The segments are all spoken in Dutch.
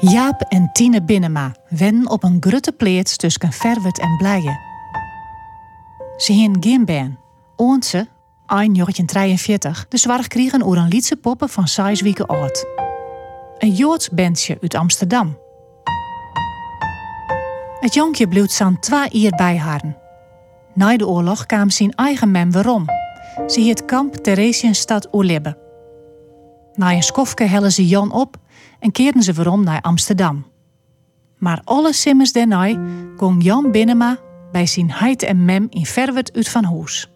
Jaap en Tine Binnema wennen op een grutte pleets tussen Verwert en Blijen. Ze hien geen baan. Oonse, 1943, de zwaar kregen oer een liedse poppen van 6 weken oud. Een Joods bandje uit Amsterdam. Het jonkje bleef zo'n twee jaar bij haar. Na de oorlog kwam zijn eigen mem weerom. Ze het kamp Theresienstad Oerlibbe. Na een skofke hellen ze Jan op en keerden ze weerom naar Amsterdam. Maar alle simmers daarna kon Jan Binnema bij zijn heid en mem in Verwert uit van huis.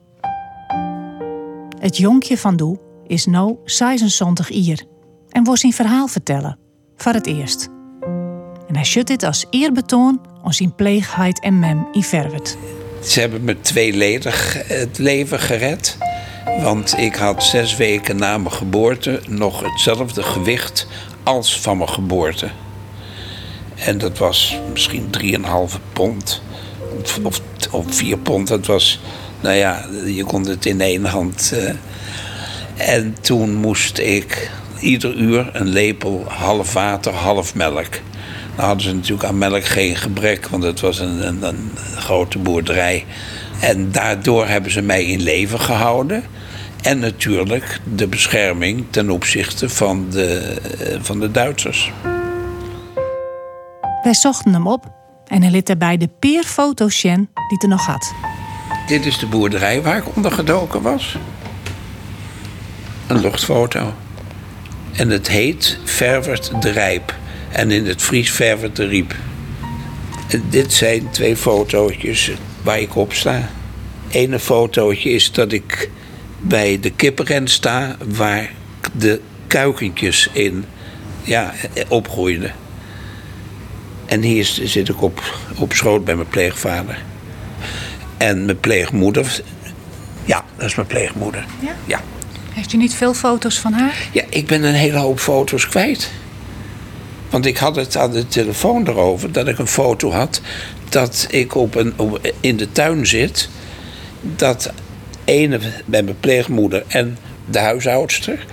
Het jonkje van Doe is nu 76 jaar en wil zijn verhaal vertellen, voor het eerst. En hij schudt dit als eerbetoon aan zijn pleegheid en mem in Verwert. Ze hebben me tweeledig het leven gered. Want ik had zes weken na mijn geboorte nog hetzelfde gewicht als van mijn geboorte. En dat was misschien 3,5 pond. Of, of, of 4 pond. Dat was, nou ja, je kon het in één hand. Uh. En toen moest ik ieder uur een lepel half water, half melk. Dan hadden ze natuurlijk aan melk geen gebrek, want het was een, een, een grote boerderij. En daardoor hebben ze mij in leven gehouden. En natuurlijk de bescherming ten opzichte van de, van de Duitsers. Wij zochten hem op en hij liet daarbij de peerfoto zien die er nog had. Dit is de boerderij waar ik ondergedoken was. Een luchtfoto. En het heet Verwert de Rijp. En in het Fries Verwert de Riep. En dit zijn twee fotootjes waar ik op sta. Ene fotootje is dat ik bij de kippenren sta waar de kuikentjes in ja, opgroeiden. En hier zit ik op, op schoot bij mijn pleegvader. En mijn pleegmoeder. Ja, dat is mijn pleegmoeder. Ja? ja. Heeft u niet veel foto's van haar? Ja, ik ben een hele hoop foto's kwijt. Want ik had het aan de telefoon erover dat ik een foto had dat ik op een, op, in de tuin zit. Dat ene bij mijn pleegmoeder en de huishoudster.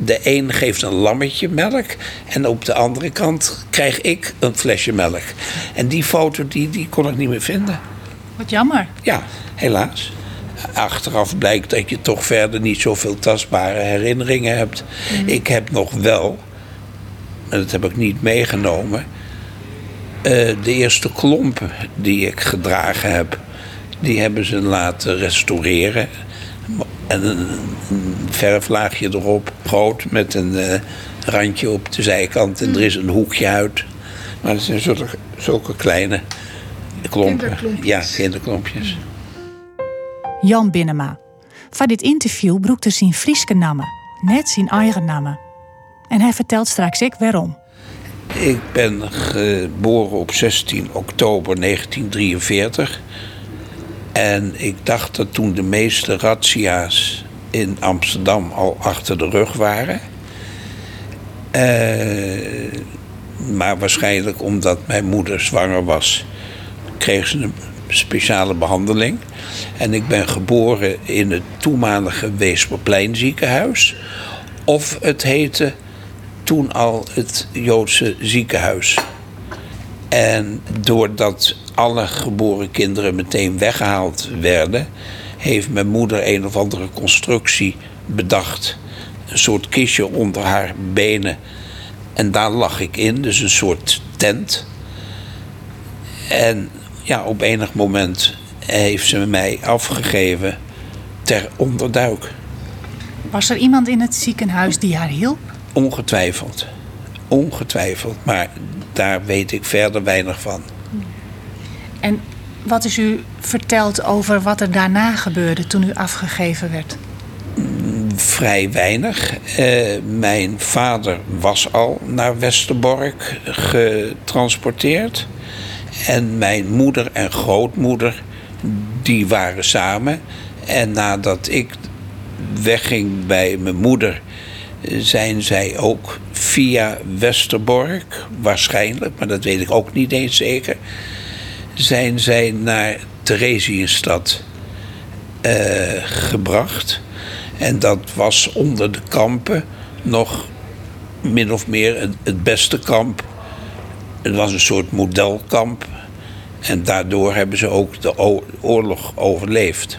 De een geeft een lammetje melk en op de andere kant krijg ik een flesje melk. En die foto die, die kon ik niet meer vinden. Wat jammer. Ja, helaas. Achteraf blijkt dat je toch verder niet zoveel tastbare herinneringen hebt. Mm. Ik heb nog wel, en dat heb ik niet meegenomen, uh, de eerste klompen die ik gedragen heb. Die hebben ze laten restaureren. En een, verflaagje erop, groot, met een uh, randje op de zijkant. En er is een hoekje uit. Maar het zijn zulke, zulke kleine klompen. Ja, kinderklompjes. Jan Binnema. Van dit interview broekte zijn Frieske namen, net zijn eigen namen. En hij vertelt straks ik waarom. Ik ben geboren op 16 oktober 1943. En ik dacht dat toen de meeste razzia's in Amsterdam al achter de rug waren. Uh, maar waarschijnlijk omdat mijn moeder zwanger was, kreeg ze een speciale behandeling. En ik ben geboren in het toenmalige Weesperplein ziekenhuis. Of het heette toen al het Joodse ziekenhuis. En doordat alle geboren kinderen meteen weggehaald werden, heeft mijn moeder een of andere constructie bedacht. Een soort kistje onder haar benen. En daar lag ik in, dus een soort tent. En ja, op enig moment heeft ze mij afgegeven ter onderduik. Was er iemand in het ziekenhuis die haar hielp? Ongetwijfeld. Ongetwijfeld. Maar daar weet ik verder weinig van. En wat is u verteld over wat er daarna gebeurde toen u afgegeven werd? Vrij weinig. Uh, mijn vader was al naar Westerbork getransporteerd. En mijn moeder en grootmoeder, die waren samen. En nadat ik wegging bij mijn moeder, zijn zij ook via Westerbork, waarschijnlijk, maar dat weet ik ook niet eens zeker, zijn zij naar Theresienstad uh, gebracht. En dat was onder de kampen nog min of meer het beste kamp Het was een soort modelkamp. En daardoor hebben ze ook de oorlog overleefd.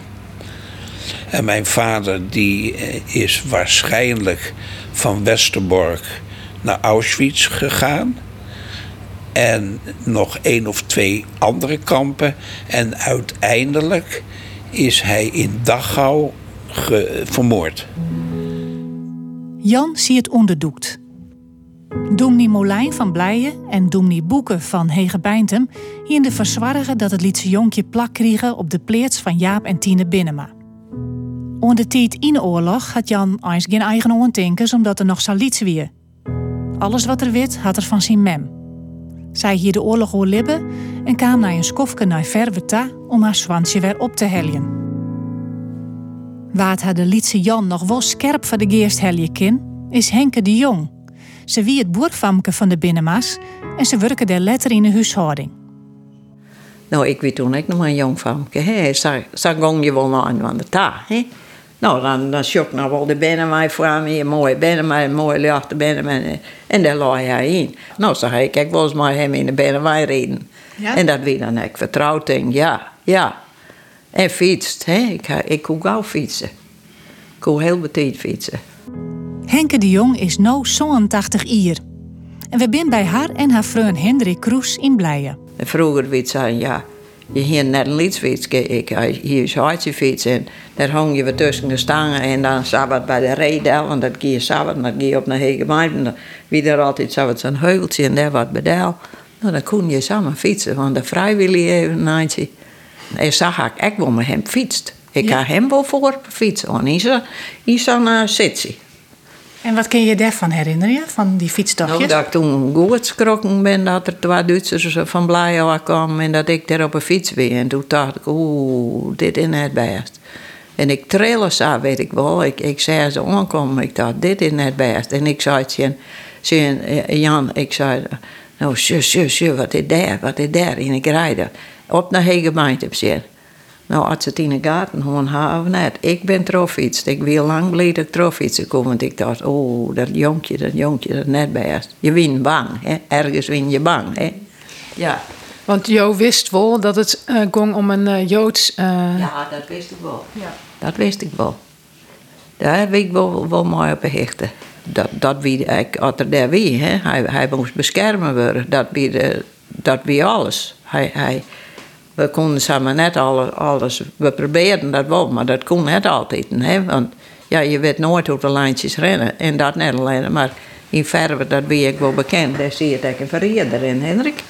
En mijn vader die eh, is waarschijnlijk van Westerbork naar Auschwitz gegaan. En nog één of twee andere kampen. En uiteindelijk is hij in Dachau vermoord. Jan ziet het onderdoekt. Doemnie Molijn van Blijen en Doemnie Boeken van Hegebeintem hier de verzwargen dat het lietse jonkje plak kregen op de pleets van Jaap en Tine Binnenma. Onder de tijd in de oorlog had Jan eens geen eigen oortinkers omdat er nog zo liets wie. Alles wat er wit had er van zijn mem. Zij hier de oorlog oorlibben en kwam naar een skofke naar Verweta om haar zwansje weer op te heljen. Waar had de lietse Jan nog wel scherp van de geest helje kin, is Henke de Jong. Ze wie het boerfamke van de binnenmaas en ze werken der letter in de huishouding. Nou, ik weet toen ik nog maar een jong famke. Zo, gong je wel aan de ta. Hè. Nou, dan, dan zocht nog wel de binnenmaai voor me. Een mooie binnenmaai, een mooie lichte binnenmaai. En daar lag hij in. Nou, zei hij, kijk, was maar hem in de binnenmaai reden. Ja? En dat wie dan ik vertrouwd denk, ja, ja. En fietst, hè. Ik, ik kon gauw fietsen. Ik kon heel betijd fietsen. Henke de Jong is nu 80 jaar. En we zijn bij haar en haar vriend Hendrik Kroes in Blijen. Vroeger weet ze, ja, je hier net een lietsfiets. Ik hier is hartje fiets en daar hang je weer tussen de stangen en dan sabbat bij de redel, want dat ging je sabbat, dat ging je op naar Hegemein. Wie er altijd sabbat zo'n heuveltje en daar wat bedel. Nou, dan kon je samen fietsen, want de vrijwillig even naantje. En zag ik, ik wil met hem fietst. Ik ga hem wel voor fietsen, want hij is zo'n zitsie. En wat kun je daarvan herinneren, van die fietstochtjes? Nou, dat ik toen goed geschrokken ben dat er twee Duitsers van Blijouw kwamen en dat ik daar op een fiets ben. En toen dacht ik, oeh, dit is net best. En ik trillen zo, weet ik wel. Ik, ik zei ze aankomen, ik dacht, dit is net best. En ik zei tegen Jan, ik zei, nou, zus, zus, zus, wat is daar, wat is daar? En ik rijde op naar Hegemeint op zin. Nou, als het in de gaten gewoon hebben net. Ik ben trofiets. Ik wil lang geleden trofietsen komen. Want ik dacht, oh, dat jonkje, dat jonkje, dat net best. Je wint bang, hè. Ergens win je bang, hè. Ja. Want Jo wist wel dat het uh, ging om een uh, Joods... Uh... Ja, dat wist ik wel. Ja. Dat wist ik wel. Daar heb ik wel, wel mooi op hechten. Dat, dat wie, ik had er daar wie, hè. Hij, hij moest beschermen worden. Dat wie, dat wie alles. Hij... hij we konden samen net alles, alles, we probeerden dat wel, maar dat kon net altijd. Hè? Want ja, je weet nooit op de lijntjes rennen. En dat net alleen, maar in verve, dat ben ik wel bekend. Daar zie je een verreder in, Hendrik.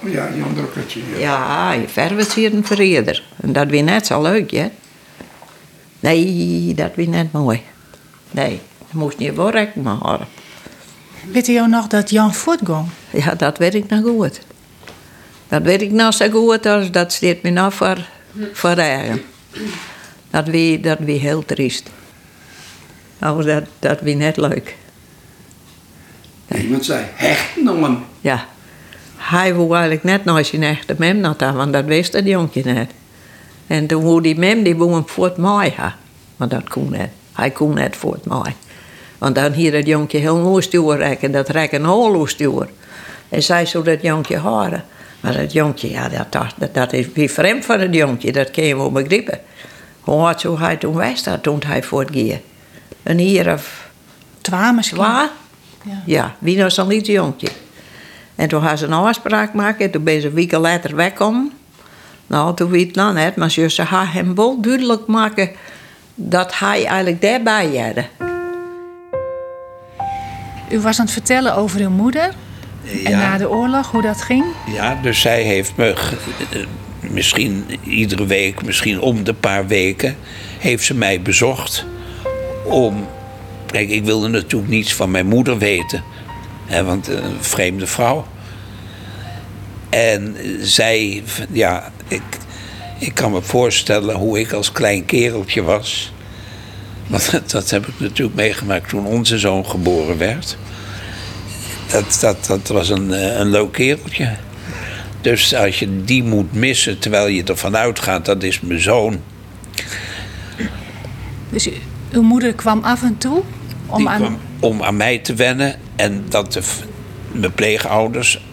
Ja, Jan Drukkertje. Ja, ja in verre zie je een verreder. En dat weer net zo leuk, hè? Nee, dat weer net mooi. Nee, dat moest je wel rekken houden. Weet je nog dat Jan voortging? Ja, dat weet ik nog goed. Dat weet ik nou zo goed als dat steekt me nou voor, voor eigen. Dat wie, dat wie heel triest. Nou, dat, dat wie net leuk. Iemand zei, hecht nog hem. Ja. Hij wou eigenlijk net nog zijn echte mem naar want dat wist het jonkje net. En toen wou die mem, die wou hem voor het mooi Want dat kon net. Hij kon net voor het mooi. Want dan hier het jonkje heel mooi stuur rekken, dat rekken holo stuur. En zij zou dat jonkje horen. Maar het jongetje, ja, dat, dat, dat is wie vreemd van het jongetje, dat kun je wel begrijpen. Hoe had zo hij toen wijs dat toen hij voortging? Een hier of... Twa misschien? Twa? Ja. ja, wie was dan niet jongetje? En toen had ze een afspraak maken, toen ben ze een week later wegkomen. Nou, toen weet ik nou net, maar ze had hem wel duidelijk maken dat hij eigenlijk daarbij had. U was aan het vertellen over uw moeder. En na de oorlog, hoe dat ging? Ja, dus zij heeft me eh, misschien iedere week, misschien om de paar weken, heeft ze mij bezocht om. Kijk, ik wilde natuurlijk niets van mijn moeder weten, hè, want een vreemde vrouw. En zij, ja, ik, ik kan me voorstellen hoe ik als klein kereltje was. Want dat heb ik natuurlijk meegemaakt toen onze zoon geboren werd dat, dat, dat was een, eh, een leuk kereltje. Dus als je die moet missen terwijl je ervan uitgaat, dat is mijn zoon. Dus uw moeder kwam af en toe om, aan... om aan mij te wennen. En dat de, mijn pleegouders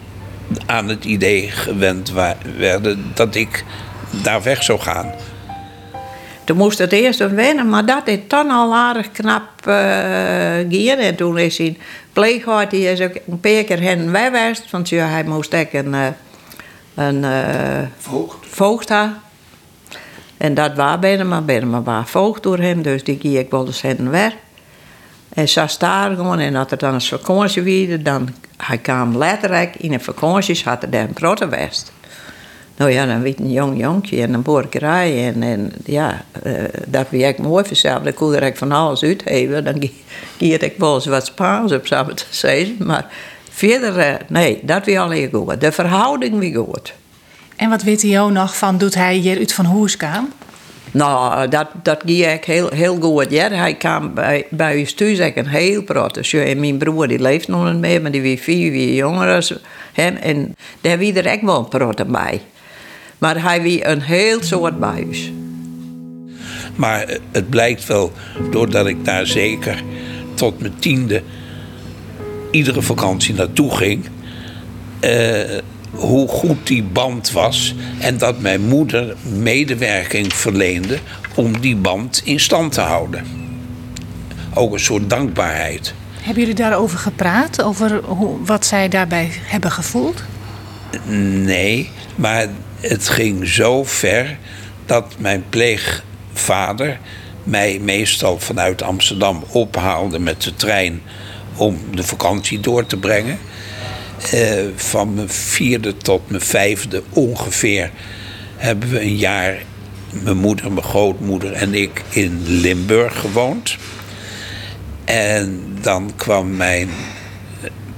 aan het idee gewend werden dat ik daar weg zou gaan. Toen moest het eerst een wennen, maar dat is dan al aardig knap. En toen is hij pleeghuis, die is ook een paar keer heen en weg geweest. Want ja, hij moest ook een, eh, een eh, Voogd. voogd hebben. En dat was bijna maar bijna maar waar voogd door hem, dus die ging ik wel eens heen en weg. En zo daar gewoon, en als er dan een vakantie was, dan hij kwam letterlijk in een vakantie, had er daar een protte geweest. Nou ja, dan weet een jong jonkje en een boerderij. En, en ja, eh, dat vind ik mooi vanzelf. Dan kon ik van alles uitgeven. Dan giet ik wel eens wat Spaans op, ik te zeggen. Maar verder, eh, nee, dat weer alleen goed. De verhouding weer goed. En wat weet je nog van doet hij hier uit van Hoes kwam? Nou, dat, dat ging ik heel, heel goed. Ja, hij kwam bij, bij ons thuis een heel protest. En mijn broer die leeft nog niet meer, maar die was vier jaar jonger dan hem. En daar wie er ook wel een bij. Maar hij was een heel soort bij ons. Maar het blijkt wel, doordat ik daar zeker tot mijn tiende iedere vakantie naartoe ging, eh, hoe goed die band was. En dat mijn moeder medewerking verleende om die band in stand te houden. Ook een soort dankbaarheid. Hebben jullie daarover gepraat? Over hoe, wat zij daarbij hebben gevoeld? Nee, maar het ging zo ver dat mijn pleegvader mij meestal vanuit Amsterdam ophaalde met de trein om de vakantie door te brengen. Eh, van mijn vierde tot mijn vijfde ongeveer hebben we een jaar, mijn moeder, mijn grootmoeder en ik, in Limburg gewoond. En dan kwam mijn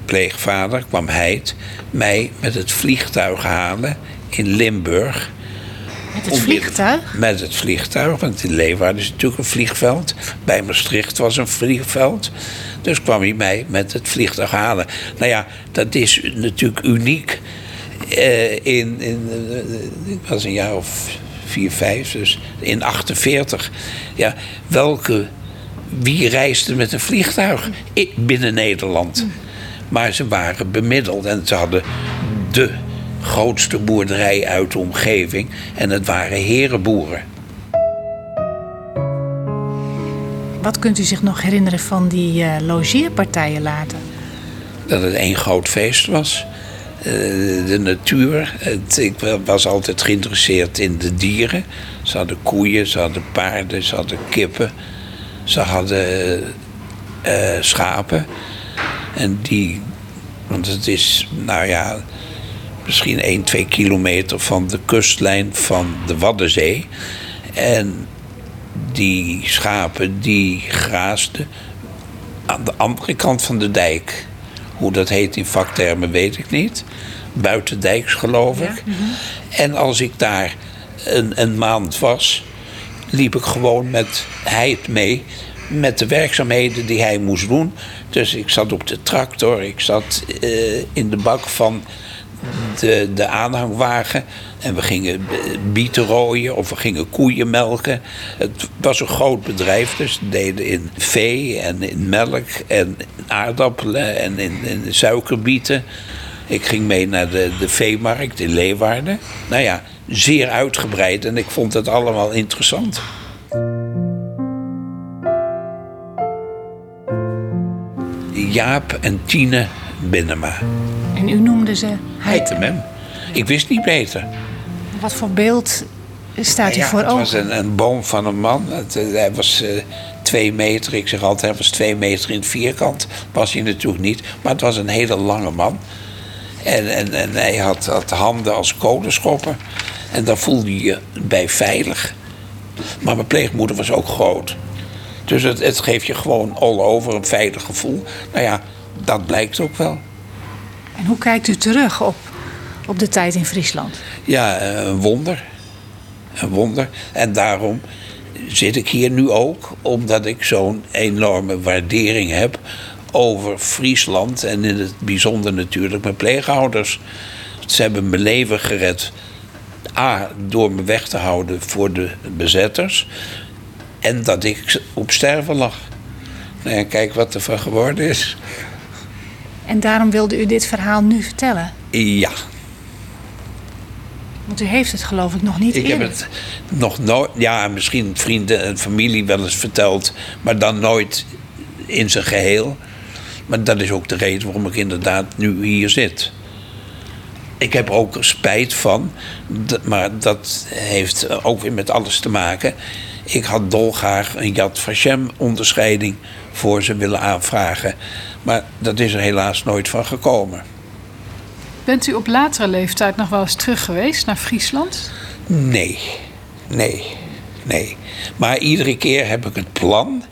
pleegvader, kwam Heid, mij met het vliegtuig halen in Limburg. Met het vliegtuig? Met het vliegtuig, want in Leeuwarden is natuurlijk een vliegveld. Bij Maastricht was een vliegveld. Dus kwam hij mij met het vliegtuig halen. Nou ja, dat is natuurlijk uniek. Eh, in, in, eh, ik was een jaar of vier, vijf, dus in 48. Ja, welke, wie reisde met een vliegtuig binnen Nederland? Maar ze waren bemiddeld en ze hadden de grootste boerderij uit de omgeving. En het waren herenboeren. Wat kunt u zich nog herinneren van die eh, logeerpartijen later? Dat het één groot feest was. Eh, de natuur. Het, ik was altijd geïnteresseerd in de dieren. Ze hadden koeien, ze hadden paarden, ze hadden kippen. Ze hadden eh, schapen. En die, want het is, nou ja, misschien 1, 2 kilometer van de kustlijn van de Waddenzee. En die schapen die graasden aan de andere kant van de dijk. Hoe dat heet in vaktermen weet ik niet. Buitendijks geloof ik. En als ik daar een, een maand was, liep ik gewoon met Heid mee. Met de werkzaamheden die hij moest doen. Dus ik zat op de tractor, ik zat eh, in de bak van de, de aanhangwagen. En we gingen bieten rooien of we gingen koeien melken. Het was een groot bedrijf, dus we deden in vee en in melk en aardappelen en in, in suikerbieten. Ik ging mee naar de, de veemarkt in Leeuwarden. Nou ja, zeer uitgebreid en ik vond het allemaal interessant. Jaap en Tine Binnenma. En u noemde ze hem. Ik wist niet beter. Wat voor beeld staat u Ja, voor het was ogen? een, een boom van een man. Het, eh, hij was eh, twee meter. Ik zeg altijd, hij was twee meter in het vierkant. Was hij natuurlijk niet. Maar het was een hele lange man. En, en, en hij had, had handen als kolenschoppen. En daar voelde je je bij veilig. Maar mijn pleegmoeder was ook groot. Dus het, het geeft je gewoon all over een veilig gevoel. Nou ja, dat blijkt ook wel. En hoe kijkt u terug op, op de tijd in Friesland? Ja, eh, een wonder. Een wonder. En daarom zit ik hier nu ook, omdat ik zo'n enorme waardering heb over Friesland en in het bijzonder natuurlijk mijn pleegouders. Ze hebben mijn leven gered. A, door me weg te houden voor de bezetters. En dat ik op sterven lag. Nou kijk wat er van geworden is. En daarom wilde u dit verhaal nu vertellen? Ja, Want u heeft het geloof ik nog niet ik heb het nog nooit, ja, misschien vrienden en familie wel eens verteld, maar dan nooit in zijn geheel. Maar dat is ook de reden waarom ik inderdaad nu hier zit. Ik heb ook spijt van, maar dat heeft ook weer met alles te maken. Ik had dolgraag een Yad Vashem onderscheiding voor ze willen aanvragen. Maar dat is er helaas nooit van gekomen. Bent u op latere leeftijd nog wel eens terug geweest naar Friesland? Nee, nee, nee. Maar iedere keer heb ik het plan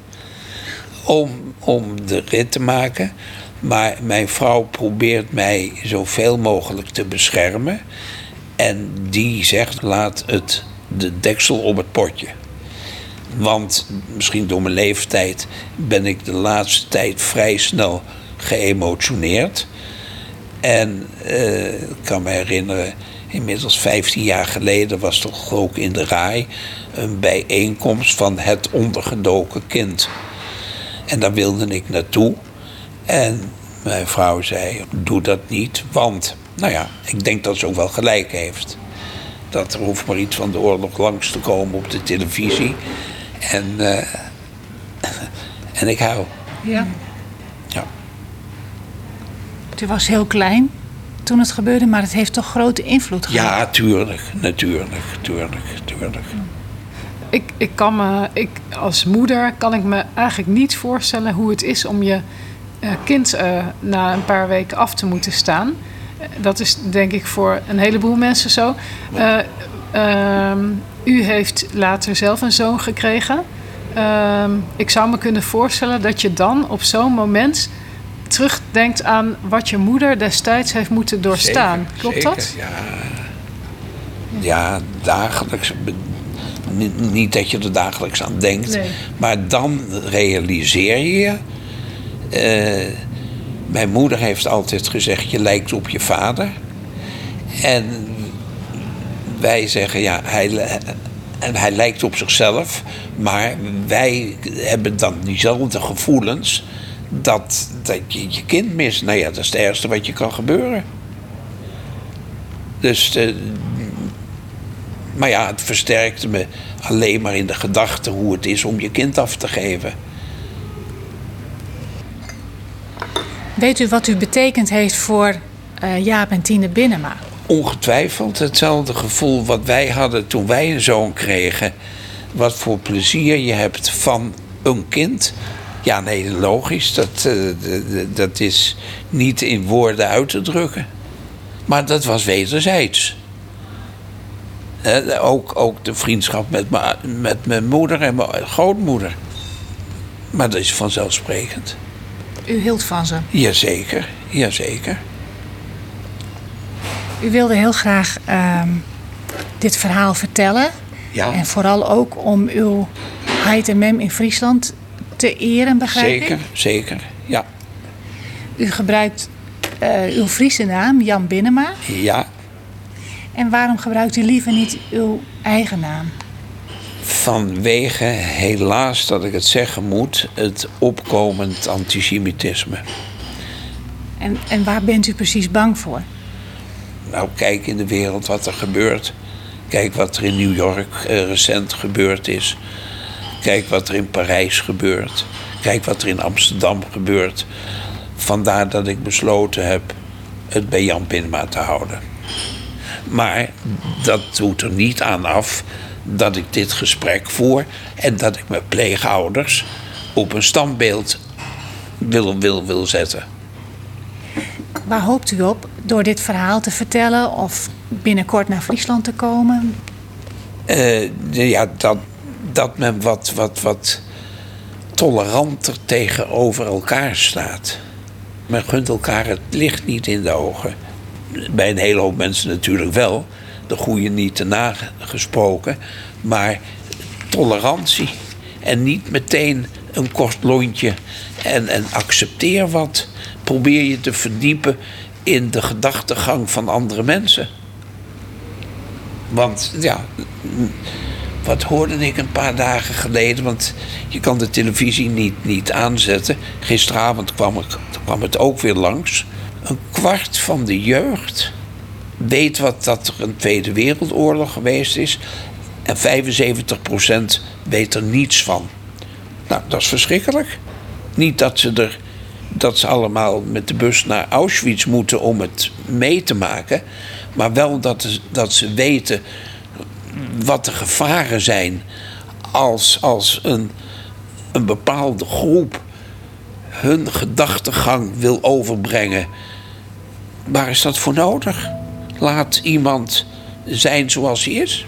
om, om de rit te maken. Maar mijn vrouw probeert mij zoveel mogelijk te beschermen. En die zegt: laat het, de deksel op het potje. Want misschien door mijn leeftijd ben ik de laatste tijd vrij snel geëmotioneerd. En eh, ik kan me herinneren, inmiddels 15 jaar geleden was toch ook in de RAI een bijeenkomst van het ondergedoken kind. En daar wilde ik naartoe. En mijn vrouw zei: Doe dat niet, want, nou ja, ik denk dat ze ook wel gelijk heeft. Dat er hoeft maar iets van de oorlog langs te komen op de televisie. En, eh, en ik hou. Ja. Ja. U was heel klein toen het gebeurde, maar het heeft toch grote invloed gehad? Ja, tuurlijk, natuurlijk, tuurlijk, tuurlijk. Ik, ik kan me, ik, als moeder kan ik me eigenlijk niet voorstellen hoe het is om je eh, kind eh, na een paar weken af te moeten staan. Dat is denk ik voor een heleboel mensen zo. Eh, ehm, u heeft later zelf een zoon gekregen. Ehm, ik zou me kunnen voorstellen dat je dan op zo'n moment terugdenkt aan wat je moeder destijds heeft moeten doorstaan. Zeker, Klopt zeker, dat? Ja. ja, dagelijks. Niet, niet dat je er dagelijks aan denkt, Nee. maar dan realiseer je je. eh, mijn moeder heeft altijd gezegd: je lijkt op je vader. En wij zeggen ja, hij, hij lijkt op zichzelf, maar wij hebben dan diezelfde gevoelens dat, je je kind mist. Nou ja, dat is het ergste wat je kan gebeuren. Dus, eh, maar ja, het versterkte me alleen maar in de gedachte hoe het is om je kind af te geven. Weet u wat u betekend heeft voor eh, Jaap en Tine Binnenma? Ongetwijfeld hetzelfde gevoel wat wij hadden toen wij een zoon kregen. Wat voor plezier je hebt van een kind. Ja, nee, logisch. Dat, eh, dat is niet in woorden uit te drukken. Maar dat was wederzijds. Ook, ook de vriendschap met, mijn- met mijn moeder en mijn grootmoeder. Maar dat is vanzelfsprekend. U hield van ze. Jazeker, jazeker. U wilde heel graag ehm, dit verhaal vertellen. Ja. En vooral ook om uw heid en mem in Friesland te eren, begrijp Zeker, ik. zeker. Ja, U gebruikt eh, uw Friese naam, Jan Binnenma. ja. En waarom gebruikt u liever niet uw eigen naam? Vanwege, helaas dat ik het zeggen moet, het opkomend antisemitisme. En, en waar bent u precies bang voor? Nou, kijk in de wereld wat er gebeurt. Kijk wat er in New York eh, recent gebeurd is. Kijk wat er in Parijs gebeurt. Kijk wat er in Amsterdam gebeurt. Vandaar dat ik besloten heb het bij Jan Pinma te houden. Maar dat doet er niet aan af dat ik dit gesprek voer en dat ik mijn pleegouders op een standbeeld wil, wil, wil zetten. Waar hoopt u op door dit verhaal te vertellen of binnenkort naar Friesland te komen? Eh, ja, dat, dat men wat, wat, wat toleranter tegenover elkaar staat. Men gunt elkaar het licht niet in de ogen. Bij een hele hoop mensen natuurlijk wel. De goede niet te nagesproken. Maar tolerantie. En niet meteen een kort lontje. En, en accepteer wat. Probeer je te verdiepen in de gedachtegang van andere mensen. Want ja, wat hoorde ik een paar dagen geleden? Want je kan de televisie niet, niet aanzetten. Gisteravond kwam, ik, kwam het ook weer langs. Een kwart van de jeugd weet wat dat er een Tweede Wereldoorlog geweest is. En 75% weet er niets van. Nou, dat is verschrikkelijk. Niet dat ze er dat ze allemaal met de bus naar Auschwitz moeten om het mee te maken. Maar wel dat, dat ze weten wat de gevaren zijn als, als een, een bepaalde groep hun gedachtegang wil overbrengen. Waar is dat voor nodig? Laat iemand zijn zoals hij is.